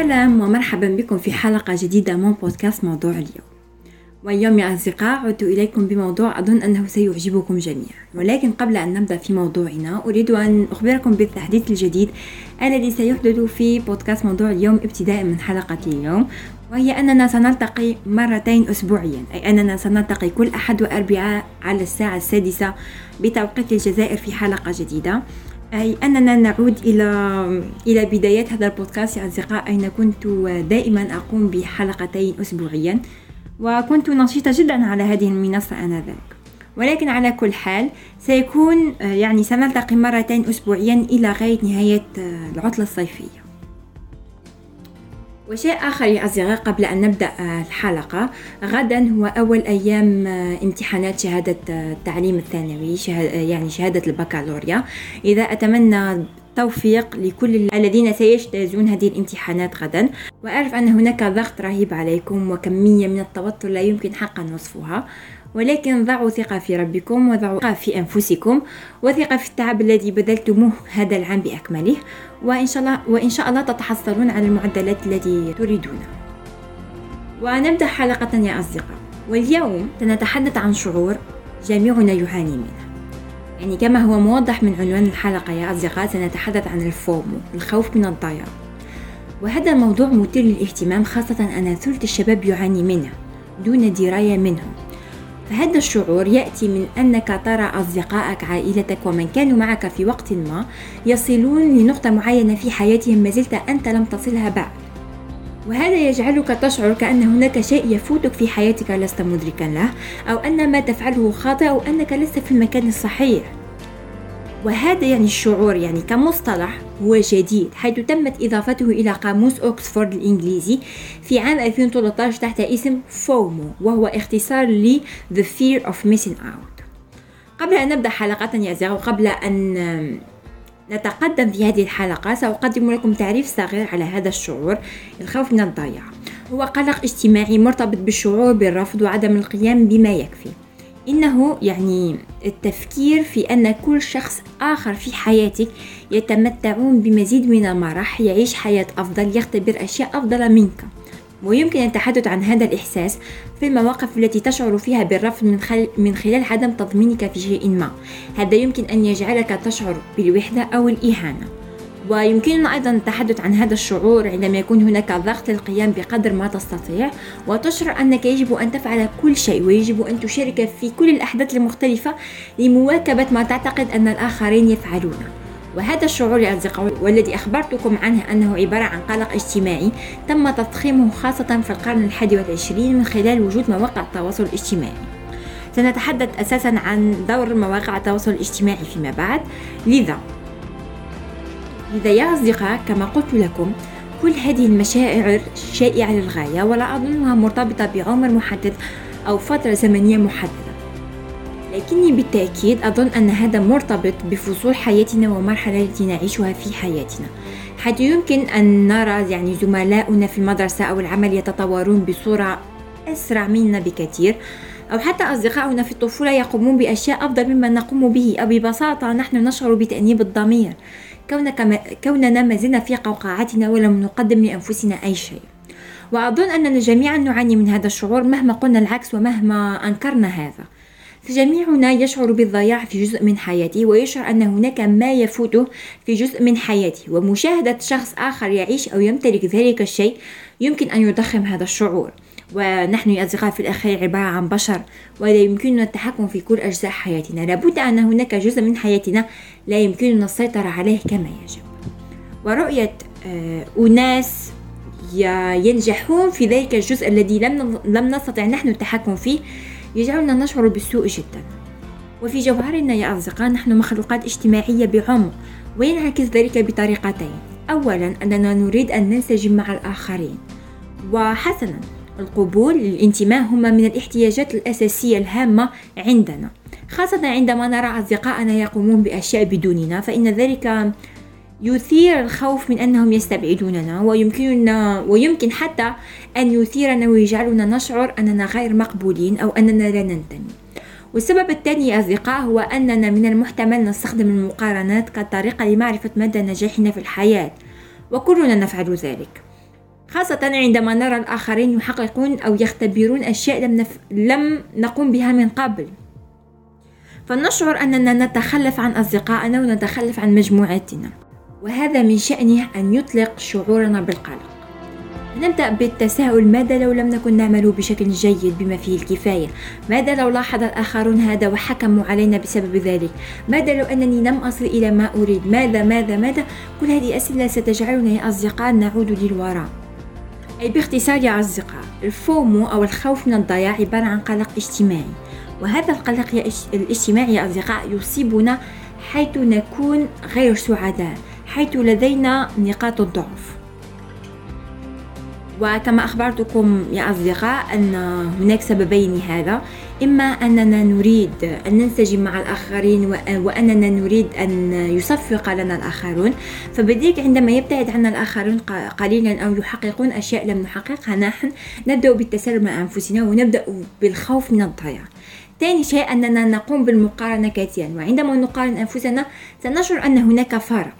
سلام ومرحبا بكم في حلقة جديدة من بودكاست موضوع اليوم. واليوم يا أصدقاء عدت إليكم بموضوع أظن أنه سيعجبكم جميعا. ولكن قبل أن نبدأ في موضوعنا أريد أن أخبركم بالتحديث الجديد الذي سيحدث في بودكاست موضوع اليوم ابتداء من حلقة اليوم وهي أننا سنلتقي مرتين أسبوعيا أي أننا سنلتقي كل أحد وأربعاء على الساعة السادسة بتوقيت الجزائر في حلقة جديدة. أي أننا نعود إلى إلى بدايات هذا البودكاست يا أصدقاء. أين كنت؟ دائما أقوم بحلقتين أسبوعيا وكنت نشيطة جدا على هذه المنصة آنذاك. ولكن على كل حال سيكون يعني سنلتقي مرتين أسبوعيا إلى غاية نهاية العطلة الصيفية. وشيء آخر يا أصدقاء قبل أن نبدأ الحلقة. غدا هو أول أيام امتحانات شهادة التعليم الثانوي شهادة يعني شهادة البكالوريا. إذا أتمنى توفيق لكل الذين سيجتازون هذه الامتحانات غدا. وأعرف أن هناك ضغط رهيب عليكم وكمية من التوتر لا يمكن حقا وصفها. ولكن ضعوا ثقة في ربكم وضعوا ثقة في أنفسكم وثقة في التعب الذي بذلتموه هذا العام بأكمله. وإن شاء الله وإن شاء الله تتحصلون على المعدلات التي تريدونها ونبدأ حلقة يا أصدقاء. واليوم سنتحدث عن شعور جميعنا يعاني منه يعني كما هو موضح من عنوان الحلقة يا أصدقاء سنتحدث عن الفومو الخوف من الضياع. وهذا الموضوع مثير للاهتمام خاصة أن ثلث الشباب يعاني منه دون دراية منهم. فهذا الشعور يأتي من أنك ترى أصدقائك عائلتك ومن كانوا معك في وقت ما يصلون لنقطة معينة في حياتهم ما زلت أنت لم تصلها بعد. وهذا يجعلك تشعر كأن هناك شيء يفوتك في حياتك لست مدركا له أو أن ما تفعله خاطئ أو أنك لست في المكان الصحيح. وهذا يعني الشعور يعني كمصطلح هو جديد حيث تمت إضافته إلى قاموس أوكسفورد الإنجليزي في عام 2013 تحت اسم فومو وهو اختصار ل The Fear of Missing Out قبل أن نبدأ حلقتنا يا أصدقاء وقبل أن نتقدم في هذه الحلقة سأقدم لكم تعريف صغير على هذا الشعور الخوف من الضياع. هو قلق اجتماعي مرتبط بالشعور بالرفض وعدم القيام بما يكفي. إنه يعني التفكير في أن كل شخص آخر في حياتك يتمتعون بمزيد من المرح يعيش حياة أفضل يختبر أشياء أفضل منك. ويمكن التحدث عن هذا الإحساس في المواقف التي تشعر فيها بالرفض من, خل... من خلال عدم تضمينك في شيء ما. هذا يمكن أن يجعلك تشعر بالوحدة أو الإهانة. ويمكننا أيضا التحدث عن هذا الشعور عندما يكون هناك ضغط للقيام بقدر ما تستطيع وتشعر أنك يجب أن تفعل كل شيء ويجب أن تشارك في كل الأحداث المختلفة لمواكبة ما تعتقد أن الآخرين يفعلونه وهذا الشعور يا أصدقائي والذي أخبرتكم عنه أنه عبارة عن قلق اجتماعي تم تضخيمه خاصة في القرن الحادي والعشرين من خلال وجود مواقع التواصل الاجتماعي. سنتحدث أساسا عن دور مواقع التواصل الاجتماعي فيما بعد. لذا لذا يا أصدقاء كما قلت لكم كل هذه المشاعر شائعة للغاية ولا أظنها مرتبطة بعمر محدد أو فترة زمنية محددة. لكني بالتأكيد أظن أن هذا مرتبط بفصول حياتنا ومرحلة التي نعيشها في حياتنا. حيث يمكن أن نرى يعني زملاؤنا في المدرسة أو العمل يتطورون بصورة أسرع منا بكثير أو حتى أصدقاؤنا في الطفولة يقومون بأشياء أفضل مما نقوم به. أو ببساطة نحن نشعر بتأنيب الضمير. كوننا ما زلنا في قوقعتنا ولم نقدم لأنفسنا أي شيء. وأظن أننا جميعا نعاني من هذا الشعور مهما قلنا العكس ومهما أنكرنا هذا. فجميعنا يشعر بالضياع في جزء من حياته ويشعر أن هناك ما يفوته في جزء من حياته ومشاهدة شخص آخر يعيش أو يمتلك ذلك الشيء يمكن أن يضخم هذا الشعور. ونحن يا أصدقاء في الأخير عبارة عن بشر ولا يمكننا التحكم في كل أجزاء حياتنا. لابد أن هناك جزء من حياتنا لا يمكننا السيطرة عليه كما يجب. ورؤية آه، أناس ينجحون في ذلك الجزء الذي لم لم نستطع نحن التحكم فيه يجعلنا نشعر بالسوء جدا. وفي جوهرنا يا أصدقاء نحن مخلوقات اجتماعية بعمق وينعكس ذلك بطريقتين. أولا أننا نريد أن ننسجم مع الآخرين. وحسنا القبول الانتماء هما من الاحتياجات الأساسية الهامة عندنا. خاصة عندما نرى أصدقائنا يقومون بأشياء بدوننا فإن ذلك يثير الخوف من أنهم يستبعدوننا ويمكننا ويمكن حتى أن يثيرنا ويجعلنا نشعر أننا غير مقبولين أو أننا لا ننتمي. والسبب الثاني يا أصدقاء هو أننا من المحتمل نستخدم المقارنات كطريقة لمعرفة مدى نجاحنا في الحياة وكلنا نفعل ذلك. خاصة عندما نرى الآخرين يحققون أو يختبرون أشياء لم, نف... لم نقوم بها من قبل. فنشعر أننا نتخلف عن أصدقائنا ونتخلف عن مجموعتنا وهذا من شأنه أن يطلق شعورنا بالقلق. نبدأ بالتساؤل ماذا لو لم نكن نعمل بشكل جيد بما فيه الكفاية؟ ماذا لو لاحظ الآخرون هذا وحكموا علينا بسبب ذلك؟ ماذا لو أنني لم أصل إلى ما أريد؟ ماذا ماذا ماذا؟ كل هذه أسئلة ستجعلنا يا أصدقاء نعود للوراء. أي باختصار يا أصدقاء الفومو أو الخوف من الضياع عبارة عن قلق اجتماعي. وهذا القلق الاجتماعي يا أصدقاء يصيبنا حيث نكون غير سعداء حيث لدينا نقاط الضعف. وكما أخبرتكم يا أصدقاء أن هناك سببين لهذا. إما أننا نريد أن ننسجم مع الآخرين وأننا نريد أن يصفق لنا الآخرون. فبذلك عندما يبتعد عنا الآخرون قليلا أو يحققون أشياء لم نحققها نحن نبدأ بالتسلل مع أنفسنا ونبدأ بالخوف من الضياع. ثاني شيء أننا نقوم بالمقارنة كثيرا. وعندما نقارن أنفسنا سنشعر أن هناك فرق.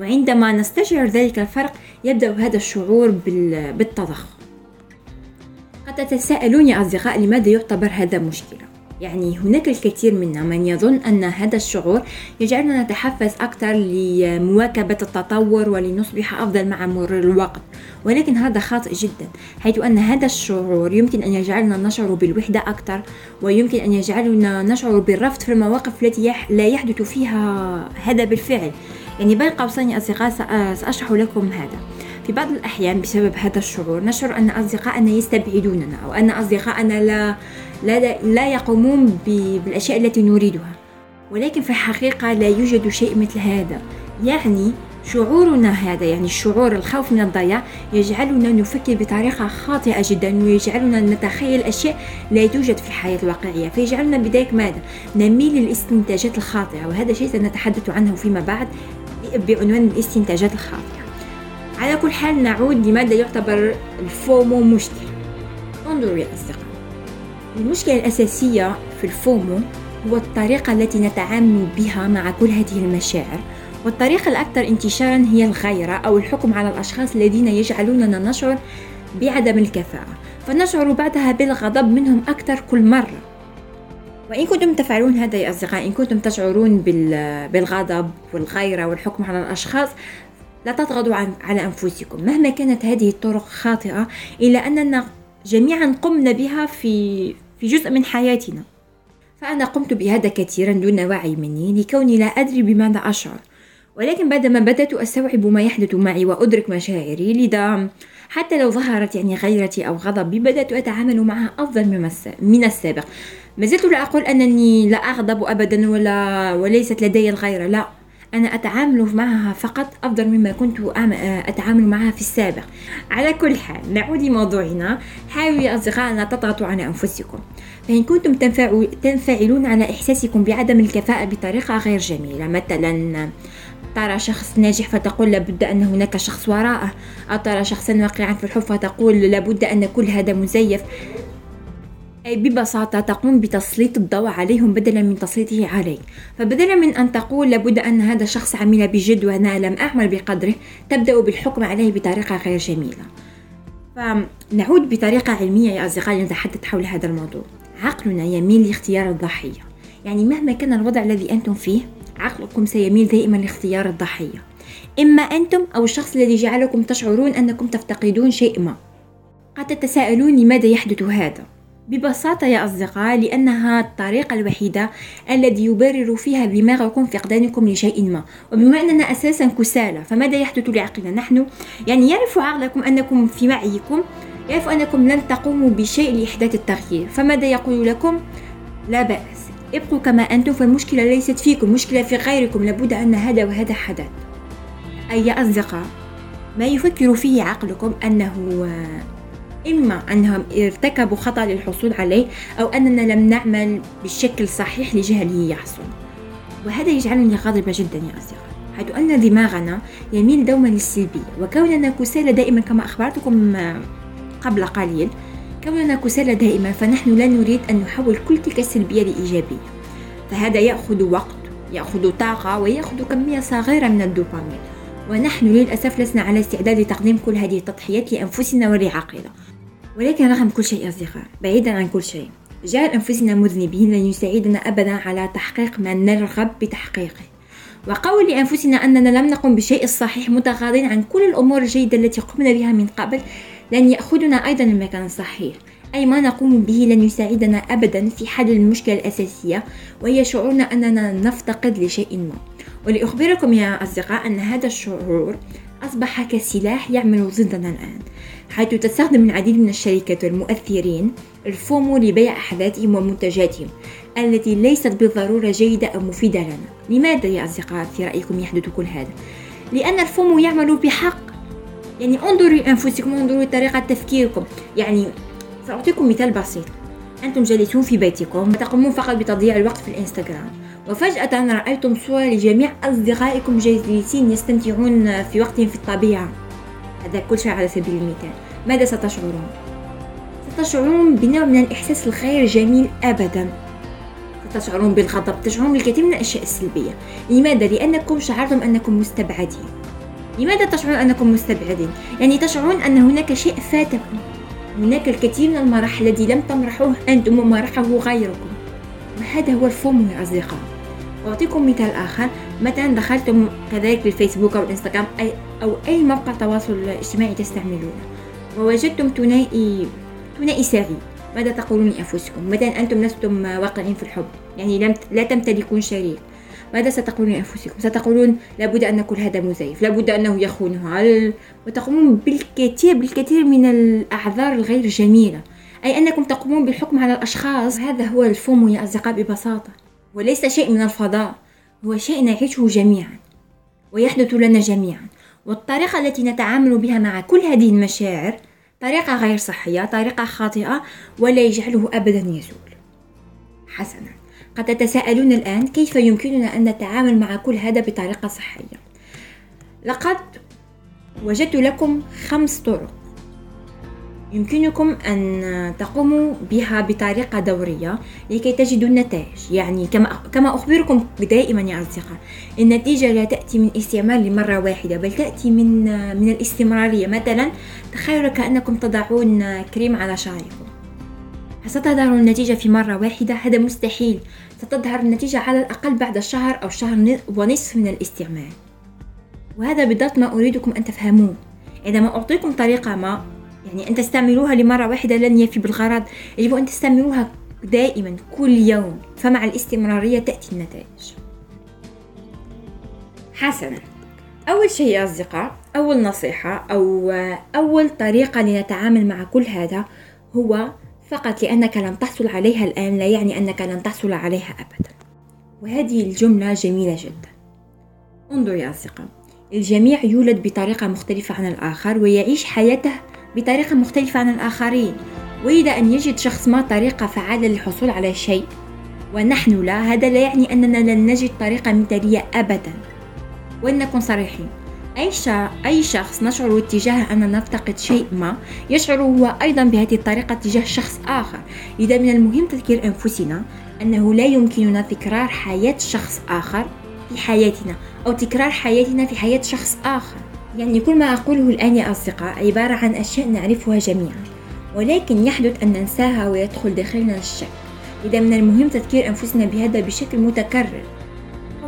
وعندما نستشعر ذلك الفرق يبدأ هذا الشعور بالتضخم. قد تتساءلون يا أصدقاء لماذا يعتبر هذا مشكلة؟ يعني هناك الكثير منا من يظن أن هذا الشعور يجعلنا نتحفز أكثر لمواكبة التطور ولنصبح أفضل مع مرور الوقت. ولكن هذا خاطئ جدا حيث أن هذا الشعور يمكن أن يجعلنا نشعر بالوحدة أكثر ويمكن أن يجعلنا نشعر بالرفض في المواقف التي لا يحدث فيها هذا بالفعل. يعني بين قوسين أصدقاء سأشرح لكم هذا. في بعض الأحيان بسبب هذا الشعور نشعر أن أصدقائنا يستبعدوننا أو أن أصدقائنا لا لا, لا يقومون بالأشياء التي نريدها. ولكن في الحقيقة لا يوجد شيء مثل هذا. يعني شعورنا هذا يعني الشعور الخوف من الضياع يجعلنا نفكر بطريقة خاطئة جدا ويجعلنا نتخيل أشياء لا توجد في الحياة الواقعية. فيجعلنا بذلك ماذا؟ نميل للاستنتاجات الخاطئة وهذا شيء سنتحدث عنه فيما بعد. بعنوان الاستنتاجات الخاطئة. على كل حال نعود لماذا يعتبر الفومو مشكلة انظروا يا أصدقاء. المشكلة الأساسية في الفومو هو الطريقة التي نتعامل بها مع كل هذه المشاعر والطريقة الأكثر انتشارا هي الغيرة أو الحكم على الأشخاص الذين يجعلوننا نشعر بعدم الكفاءة. فنشعر بعدها بالغضب منهم أكثر كل مرة. وإن كنتم تفعلون هذا يا أصدقائي إن كنتم تشعرون بالغضب والغيرة والحكم على الأشخاص لا تضغطوا على أنفسكم. مهما كانت هذه الطرق خاطئة إلا أننا جميعا قمنا بها في في جزء من حياتنا. فأنا قمت بهذا كثيرا دون وعي مني لكوني لا أدري بماذا أشعر. ولكن بعدما بدأت أستوعب ما يحدث معي وأدرك مشاعري لذا حتى لو ظهرت يعني غيرتي أو غضبي بدأت أتعامل معها أفضل من السابق. ما زلت لا أقول أنني لا أغضب أبدا ولا وليست لدي الغيرة لا. أنا أتعامل معها فقط أفضل مما كنت أتعامل معها في السابق. على كل حال نعود لموضوعنا. حاولوا يا أصدقاء أن تضغطوا على أنفسكم. فإن كنتم تنفعلون على إحساسكم بعدم الكفاءة بطريقة غير جميلة مثلا ترى شخص ناجح فتقول لابد أن هناك شخص وراءه. أو ترى شخصا واقعا في الحب فتقول لابد أن كل هذا مزيف. أي ببساطة تقوم بتسليط الضوء عليهم بدلا من تسليطه عليك. فبدلا من أن تقول لابد أن هذا الشخص عمل بجد وأنا لم أعمل بقدره تبدأ بالحكم عليه بطريقة غير جميلة. فنعود بطريقة علمية يا أصدقائي نتحدث حول هذا الموضوع. عقلنا يميل لاختيار الضحية. يعني مهما كان الوضع الذي أنتم فيه عقلكم سيميل دائما لاختيار الضحية. إما أنتم أو الشخص الذي جعلكم تشعرون أنكم تفتقدون شيء ما. قد تتساءلون لماذا يحدث هذا. ببساطة يا أصدقاء لأنها الطريقة الوحيدة الذي يبرر فيها دماغكم فقدانكم لشيء ما. وبما أننا أساسا كسالى فماذا يحدث لعقلنا نحن؟ يعني يعرف عقلكم أنكم في وعيكم يعرف أنكم لن تقوموا بشيء لإحداث التغيير. فماذا يقول لكم؟ لا بأس. ابقوا كما أنتم فالمشكلة ليست فيكم مشكلة في غيركم لابد أن هذا وهذا حدث. أي أصدقاء ما يفكر فيه عقلكم أنه إما أنهم ارتكبوا خطأ للحصول عليه أو أننا لم نعمل بالشكل الصحيح لجهله يحصل. وهذا يجعلني غاضبة جدا يا أصدقاء حيث أن دماغنا يميل دوما للسلبية وكوننا كسالى دائما كما أخبرتكم قبل قليل كوننا كسالى دائما فنحن لا نريد أن نحول كل تلك السلبية لإيجابية. فهذا يأخذ وقت يأخذ طاقة ويأخذ كمية صغيرة من الدوبامين. ونحن للأسف لسنا على استعداد لتقديم كل هذه التضحيات لأنفسنا ولعقيلة ولكن رغم كل شيء أصدقاء بعيدا عن كل شيء جعل أنفسنا مذنبين لن يساعدنا أبدا على تحقيق ما نرغب بتحقيقه. وقول لأنفسنا أننا لم نقم بالشيء الصحيح متغاضين عن كل الأمور الجيدة التي قمنا بها من قبل لن يأخذنا أيضا المكان الصحيح أي ما نقوم به لن يساعدنا أبدا في حل المشكلة الأساسية وهي شعورنا أننا نفتقد لشيء ما ولأخبركم يا أصدقاء أن هذا الشعور أصبح كسلاح يعمل ضدنا الآن حيث تستخدم العديد من الشركات والمؤثرين الفومو لبيع أحداثهم ومنتجاتهم التي ليست بالضرورة جيدة أو مفيدة لنا لماذا يا أصدقاء في رأيكم يحدث كل هذا؟ لأن الفومو يعمل بحق يعني انظروا لأنفسكم انظروا لطريقة تفكيركم يعني سأعطيكم مثال بسيط. أنتم جالسون في بيتكم وتقومون فقط بتضييع الوقت في الإنستغرام. وفجأة رأيتم صور لجميع أصدقائكم جالسين يستمتعون في وقتهم في الطبيعة. هذا كل شيء على سبيل المثال. ماذا ستشعرون؟ ستشعرون بنوع من الإحساس الغير جميل أبدا. ستشعرون بالغضب تشعرون بالكثير من الأشياء السلبية. لماذا؟ لأنكم شعرتم أنكم مستبعدين. لماذا تشعرون أنكم مستبعدين؟ يعني تشعرون أن هناك شيء فاتكم هناك الكثير من المراحل الذي لم تمرحوه أنتم ومرحه غيركم. وهذا هو الفومو يا أصدقاء. أعطيكم مثال آخر. مثلا دخلتم كذلك الفيسبوك أو الإنستغرام أي أو أي موقع تواصل اجتماعي تستعملونه. ووجدتم ثنائي ثنائي سعيد ماذا تقولون لأنفسكم؟ مثلا أنتم لستم واقعين في الحب. يعني لم لا تمتلكون شريك. ماذا ستقولون لأنفسكم؟ ستقولون لابد أن كل هذا مزيف لابد أنه يخونها وتقومون بالكثير بالكثير من الأعذار الغير جميلة أي أنكم تقومون بالحكم على الأشخاص؟ هذا هو الفومو يا أصدقاء ببساطة وليس شيء من الفضاء هو شيء نعيشه جميعا ويحدث لنا جميعا والطريقة التي نتعامل بها مع كل هذه المشاعر طريقة غير صحية طريقة خاطئة ولا يجعله أبدا يزول. حسنا. قد تتساءلون الآن كيف يمكننا أن نتعامل مع كل هذا بطريقة صحية؟ لقد وجدت لكم خمس طرق يمكنكم أن تقوموا بها بطريقة دورية لكي تجدوا النتائج. يعني كما كما أخبركم دائما يا أصدقاء النتيجة لا تأتي من استعمال لمرة واحدة بل تأتي من من الاستمرارية. مثلا تخيلوا كأنكم تضعون كريم على شعركم ستظهر النتيجة في مرة واحدة؟ هذا مستحيل. ستظهر النتيجة على الأقل بعد شهر أو شهر ونصف من الاستعمال. وهذا بالضبط ما أريدكم أن تفهموه. عندما أعطيكم طريقة ما يعني أن تستعملوها لمرة واحدة لن يفي بالغرض. يجب أن تستعملوها دائما كل يوم فمع الاستمرارية تأتي النتائج. حسنا. أول شيء يا أصدقاء أول نصيحة أو أول طريقة لنتعامل مع كل هذا هو فقط لأنك لم تحصل عليها الآن لا يعني أنك لن تحصل عليها أبدا. وهذه الجملة جميلة جدا. انظر يا أصدقاء الجميع يولد بطريقة مختلفة عن الآخر ويعيش حياته بطريقة مختلفة عن الآخرين. وإذا أن يجد شخص ما طريقة فعالة للحصول على شيء. ونحن لا هذا لا يعني أننا لن نجد طريقة مثالية أبدا. ولنكن صريحين. أي, أي شخص نشعر اتجاه أن نفتقد شيء ما يشعر هو أيضا بهذه الطريقة تجاه شخص آخر. لذا من المهم تذكير أنفسنا أنه لا يمكننا تكرار حياة شخص آخر في حياتنا أو تكرار حياتنا في حياة شخص آخر. يعني كل ما أقوله الآن يا أصدقاء عبارة عن أشياء نعرفها جميعا ولكن يحدث أن ننساها ويدخل داخلنا الشك. إذا من المهم تذكير أنفسنا بهذا بشكل متكرر.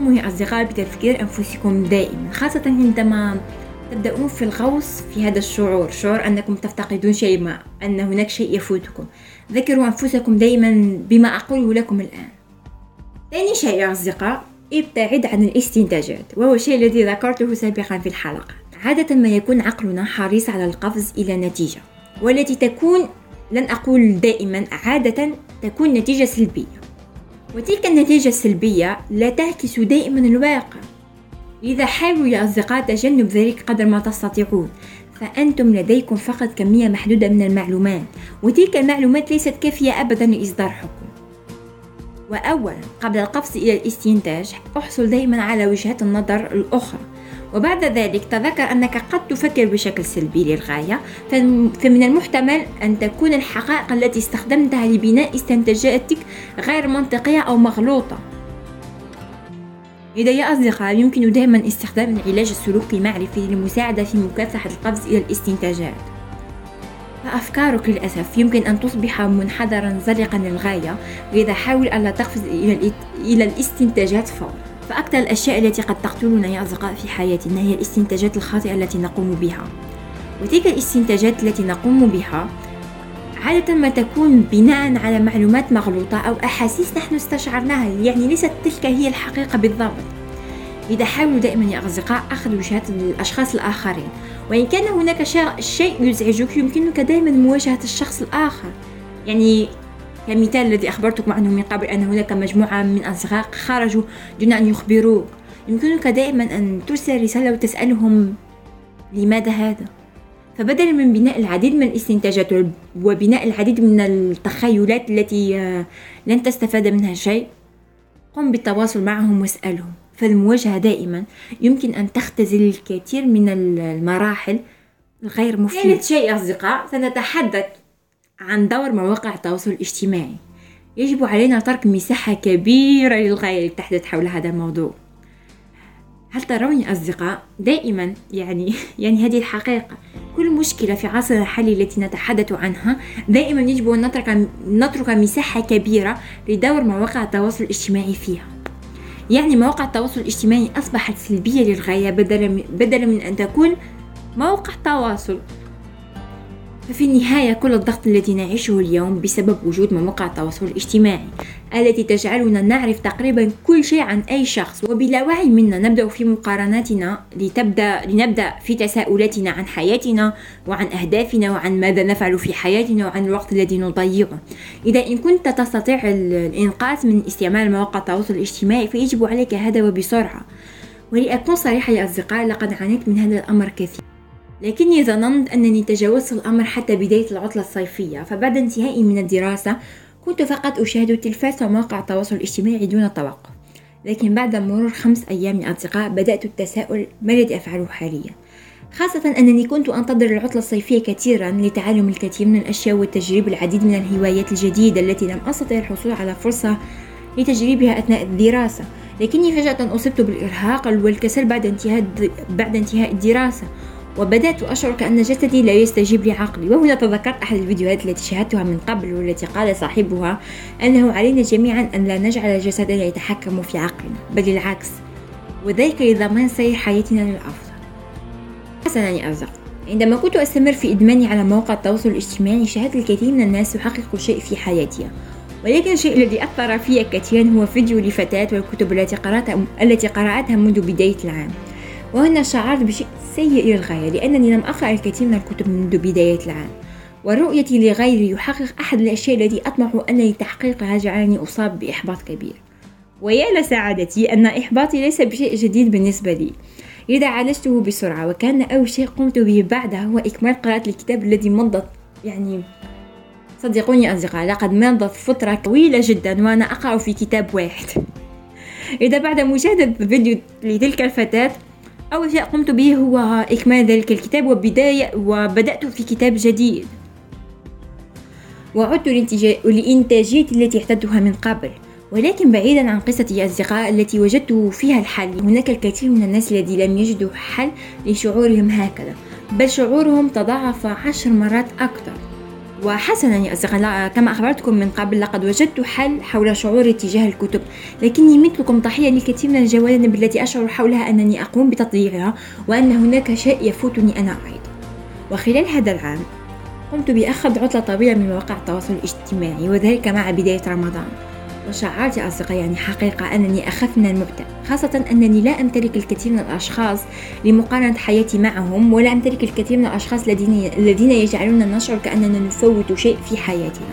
قوموا يا أصدقاء بتفكير أنفسكم دائما خاصة عندما تبدأون في الغوص في هذا الشعور شعور أنكم تفتقدون شيء ما أن هناك شيء يفوتكم. ذكروا أنفسكم دائما بما أقوله لكم الآن. ثاني شيء يا أصدقاء ابتعد عن الاستنتاجات وهو الشيء الذي ذكرته سابقا في الحلقة. عادة ما يكون عقلنا حريص على القفز إلى نتيجة والتي تكون لن أقول دائما عادة تكون نتيجة سلبية. وتلك النتيجة السلبية لا تعكس دائما الواقع. لذا حاولوا يا أصدقاء تجنب ذلك قدر ما تستطيعون فأنتم لديكم فقط كمية محدودة من المعلومات وتلك المعلومات ليست كافية أبدا لإصدار حكم. وأولا قبل القفز إلى الاستنتاج أحصل دائما على وجهات النظر الأخرى. وبعد ذلك تذكر أنك قد تفكر بشكل سلبي للغاية فمن المحتمل أن تكون الحقائق التي استخدمتها لبناء استنتاجاتك غير منطقية أو مغلوطة. إذا يا أصدقاء يمكن دائما استخدام العلاج السلوكي المعرفي للمساعدة في مكافحة القفز إلى الاستنتاجات. فأفكارك للأسف يمكن أن تصبح منحدرا زلقا للغاية وإذا حاول ألا تقفز إلى, الاستنتاجات فورا. فأكثر الأشياء التي قد تقتلنا يا أصدقاء في حياتنا هي الاستنتاجات الخاطئة التي نقوم بها. وتلك الاستنتاجات التي نقوم بها عادة ما تكون بناء على معلومات مغلوطة أو أحاسيس نحن استشعرناها يعني ليست تلك هي الحقيقة بالضبط. إذا حاولوا دائما يا أصدقاء أخذ وجهات الأشخاص الآخرين. وإن كان هناك شيء يزعجك يمكنك دائما مواجهة الشخص الآخر. يعني كمثال الذي أخبرتكم عنه من قبل أن هناك مجموعة من أصدقاء خرجوا دون أن يخبروك. يمكنك دائما أن ترسل رسالة وتسألهم لماذا هذا؟ فبدلا من بناء العديد من الاستنتاجات وبناء العديد من التخيلات التي آه، لن تستفاد منها شيء قم بالتواصل معهم واسألهم. فالمواجهة دائما يمكن أن تختزل الكثير من المراحل الغير مفيدة. ثالث شيء أصدقاء سنتحدث. عن دور مواقع التواصل الاجتماعي. يجب علينا ترك مساحة كبيرة للغاية للتحدث حول هذا الموضوع. هل ترون يا أصدقاء؟ دائما يعني يعني هذه الحقيقة. كل مشكلة في عصرنا الحالي التي نتحدث عنها دائما يجب أن نترك نترك مساحة كبيرة لدور مواقع التواصل الاجتماعي فيها. يعني مواقع التواصل الاجتماعي أصبحت سلبية للغاية بدلا من أن تكون موقع تواصل ففي النهاية كل الضغط الذي نعيشه اليوم بسبب وجود مواقع التواصل الاجتماعي التي تجعلنا نعرف تقريبا كل شيء عن أي شخص. وبلا وعي منا نبدأ في مقارناتنا لتبدأ لنبدأ في تساؤلاتنا عن حياتنا وعن أهدافنا وعن ماذا نفعل في حياتنا وعن الوقت الذي نضيعه. إذا إن كنت تستطيع الإنقاذ من استعمال مواقع التواصل الاجتماعي فيجب عليك هذا وبسرعة. ولأكون صريحة يا أصدقائي لقد عانيت من هذا الأمر كثير لكني ظننت أنني تجاوزت الأمر حتى بداية العطلة الصيفية فبعد انتهائي من الدراسة كنت فقط أشاهد التلفاز ومواقع التواصل الاجتماعي دون توقف لكن بعد مرور خمس أيام من أصدقاء بدأت التساؤل ما الذي أفعله حاليا؟ خاصة أنني كنت أنتظر العطلة الصيفية كثيرا لتعلم الكثير من الأشياء وتجريب العديد من الهوايات الجديدة التي لم أستطع الحصول على فرصة لتجريبها أثناء الدراسة. لكني فجأة أصبت بالإرهاق والكسل بعد انتهاء بعد انتهاء الدراسة. وبدأت أشعر كأن جسدي لا يستجيب لعقلي. وهنا تذكرت أحد الفيديوهات التي شاهدتها من قبل والتي قال صاحبها أنه علينا جميعا أن لا نجعل جسدنا يتحكم في عقلنا بل العكس. وذلك لضمان سير حياتنا للأفضل. حسنا يا أصدقاء عندما كنت أستمر في إدماني على مواقع التواصل الاجتماعي شاهدت الكثير من الناس يحققوا شيء في حياتها ولكن الشيء الذي أثر في كثيرا هو فيديو لفتاة والكتب التي قرأتها التي قرأتها منذ بداية العام. وهنا شعرت بشيء سيء للغاية لأنني لم أقرأ الكثير من الكتب منذ بداية العام. ورؤيتي لغيري يحقق أحد الأشياء التي أطمح أن لتحقيقها جعلني أصاب بإحباط كبير. ويا لسعادتي أن إحباطي ليس بشيء جديد بالنسبة لي. لذا عالجته بسرعة وكان أول شيء قمت به بعدها هو إكمال قراءة الكتاب الذي مضت يعني صدقوني أصدقاء لقد مضت فترة طويلة جدا وأنا أقرأ في كتاب واحد. إذا بعد مشاهدة فيديو لتلك الفتاة أول شيء قمت به هو إكمال ذلك الكتاب وبداية وبدأت في كتاب جديد. وعدت لإنتاجيتي التي اعتدتها من قبل ولكن بعيدا عن قصتي يا أصدقاء التي وجدت فيها الحل. هناك الكثير من الناس الذين لم يجدوا حل لشعورهم هكذا بل شعورهم تضاعف عشر مرات أكثر. وحسنا يا أصدقاء كما أخبرتكم من قبل لقد وجدت حل حول شعوري تجاه الكتب. لكني مثلكم ضحية لكثير من الجوانب التي أشعر حولها أنني أقوم بتضييعها وأن هناك شيء يفوتني أنا أيضا وخلال هذا العام قمت بأخذ عطلة طويلة من مواقع التواصل الاجتماعي وذلك مع بداية رمضان. وشعرت يا أصدقائي يعني حقيقة أنني أخف من المبدأ خاصة أنني لا أمتلك الكثير من الأشخاص لمقارنة حياتي معهم ولا أمتلك الكثير من الأشخاص الذين الذين يجعلوننا نشعر كأننا نفوت شيء في حياتنا.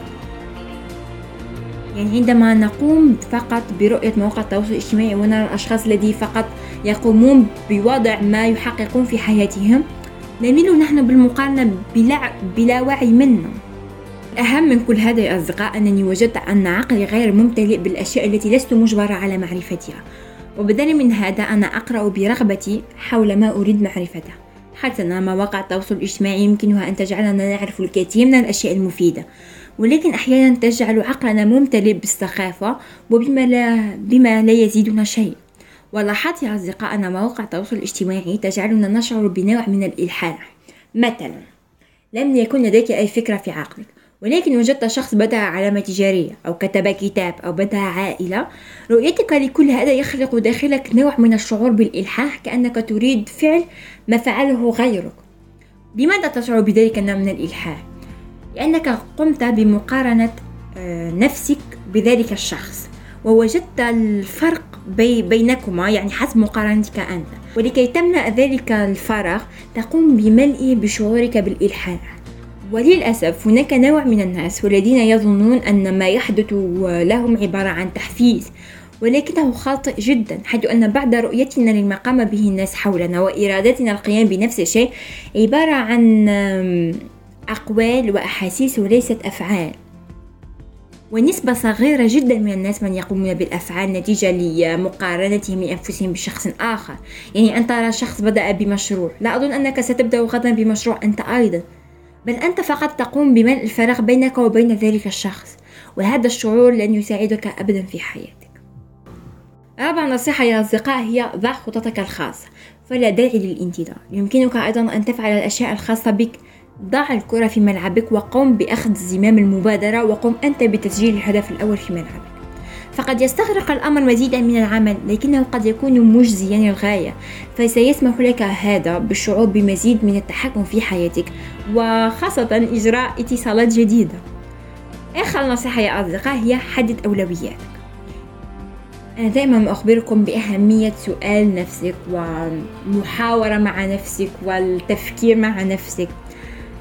يعني عندما نقوم فقط برؤية مواقع التواصل الاجتماعي ونرى الأشخاص الذين فقط يقومون بوضع ما يحققون في حياتهم نميل نحن بالمقارنة بلا, بلا وعي منا الأهم من كل هذا يا أصدقاء أنني وجدت أن عقلي غير ممتلئ بالأشياء التي لست مجبرة على معرفتها. وبدلا من هذا أنا أقرأ برغبتي حول ما أريد معرفته. حتى أن مواقع التواصل الاجتماعي يمكنها أن تجعلنا نعرف الكثير من الأشياء المفيدة. ولكن أحيانا تجعل عقلنا ممتلئ بالسخافة وبما لا, بما لا يزيدنا شيء. ولاحظت يا أصدقاء أن مواقع التواصل الاجتماعي تجعلنا نشعر بنوع من الإلحاح. مثلا لم يكن لديك أي فكرة في عقلك. ولكن وجدت شخص بدأ علامة تجارية أو كتب كتاب أو بدأ عائلة. رؤيتك لكل هذا يخلق داخلك نوع من الشعور بالإلحاح كأنك تريد فعل ما فعله غيرك. لماذا تشعر بذلك النوع من الإلحاح؟ لأنك قمت بمقارنة آه، نفسك بذلك الشخص ووجدت الفرق بي بينكما يعني حسب مقارنتك أنت. ولكي تملأ ذلك الفراغ تقوم بملئه بشعورك بالإلحاح. وللأسف هناك نوع من الناس والذين يظنون أن ما يحدث لهم عبارة عن تحفيز ولكنه خاطئ جدا حيث أن بعد رؤيتنا لما قام به الناس حولنا وإرادتنا القيام بنفس الشيء عبارة عن أقوال وأحاسيس وليست أفعال. ونسبة صغيرة جدا من الناس من يقومون بالأفعال نتيجة لمقارنتهم لأنفسهم بشخص آخر. يعني أن ترى شخص بدأ بمشروع لا أظن أنك ستبدأ غدا بمشروع أنت أيضا. بل أنت فقط تقوم بملء الفراغ بينك وبين ذلك الشخص وهذا الشعور لن يساعدك أبدا في حياتك. رابع نصيحة يا أصدقاء هي ضع خططك الخاصة فلا داعي للانتظار. يمكنك أيضا أن تفعل الأشياء الخاصة بك. ضع الكرة في ملعبك وقم بأخذ زمام المبادرة وقم أنت بتسجيل الهدف الأول في ملعبك. فقد يستغرق الأمر مزيدا من العمل لكنه قد يكون مجزيا للغاية فسيسمح لك هذا بالشعور بمزيد من التحكم في حياتك وخاصة إجراء اتصالات جديدة. آخر نصيحة يا أصدقاء هي حدد أولوياتك. أنا دائما أخبركم بأهمية سؤال نفسك ومحاورة مع نفسك والتفكير مع نفسك.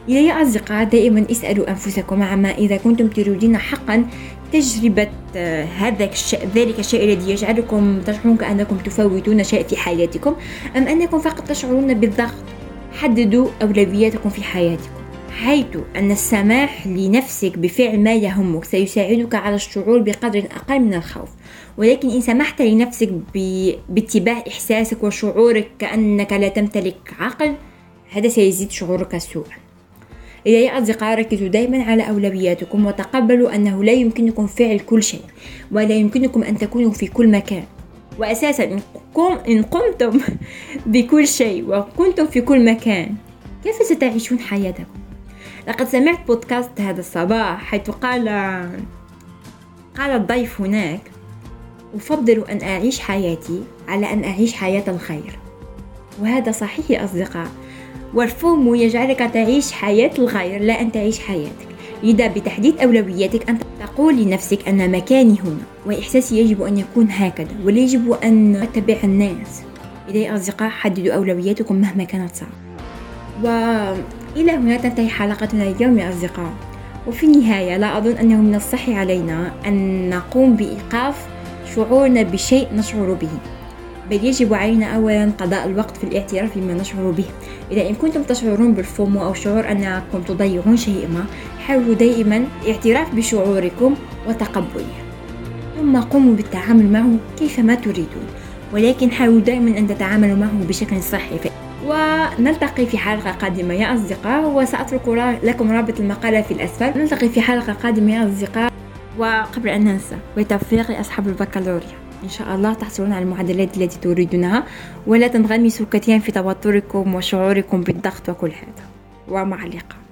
يا أصدقاء دائما اسألوا أنفسكم عما إذا كنتم تريدون حقا تجربة آه، هذا الشيء ذلك الشيء الذي يجعلكم تشعرون كأنكم تفوتون شيء في حياتكم أم أنكم فقط تشعرون بالضغط؟ حددوا أولوياتكم في حياتكم حيث أن السماح لنفسك بفعل ما يهمك سيساعدك على الشعور بقدر أقل من الخوف. ولكن إن سمحت لنفسك باتباع إحساسك وشعورك كأنك لا تمتلك عقل هذا سيزيد شعورك سوءا. إذا أصدقاء ركزوا دائما على أولوياتكم وتقبلوا أنه لا يمكنكم فعل كل شيء ولا يمكنكم أن تكونوا في كل مكان. وأساسا إن, قم إن قمتم بكل شيء وكنتم في كل مكان كيف ستعيشون حياتكم؟ لقد سمعت بودكاست هذا الصباح حيث قال قال الضيف هناك أفضل أن أعيش حياتي على أن أعيش حياة الخير. وهذا صحيح يا أصدقاء. والفهم يجعلك تعيش حياة الغير لا أن تعيش حياتك. لذا بتحديد أولوياتك أنت تقول لنفسك أن مكاني هنا وإحساسي يجب أن يكون هكذا ولا يجب أن أتبع الناس. إذا يا أصدقاء حددوا أولوياتكم مهما كانت صعبة. وإلى هنا تنتهي حلقتنا اليوم يا أصدقاء. وفي النهاية لا أظن أنه من الصح علينا أن نقوم بإيقاف شعورنا بشيء نشعر به. بل يجب علينا أولا قضاء الوقت في الاعتراف بما نشعر به. إذا إن كنتم تشعرون بالفومو أو شعور أنكم تضيعون شيء ما حاولوا دائما الاعتراف بشعوركم وتقبله. ثم قوموا بالتعامل معه كيفما تريدون. ولكن حاولوا دائما أن تتعاملوا معه بشكل صحي ونلتقي في حلقة قادمة يا أصدقاء وسأترك لكم رابط المقالة في الأسفل. نلتقي في حلقة قادمة يا أصدقاء وقبل أن ننسى وتوفيق لأصحاب البكالوريا. إن شاء الله تحصلون على المعدلات التي تريدونها ولا تنغمسوا كثيرا في توتركم وشعوركم بالضغط وكل هذا. ومع اللقاء.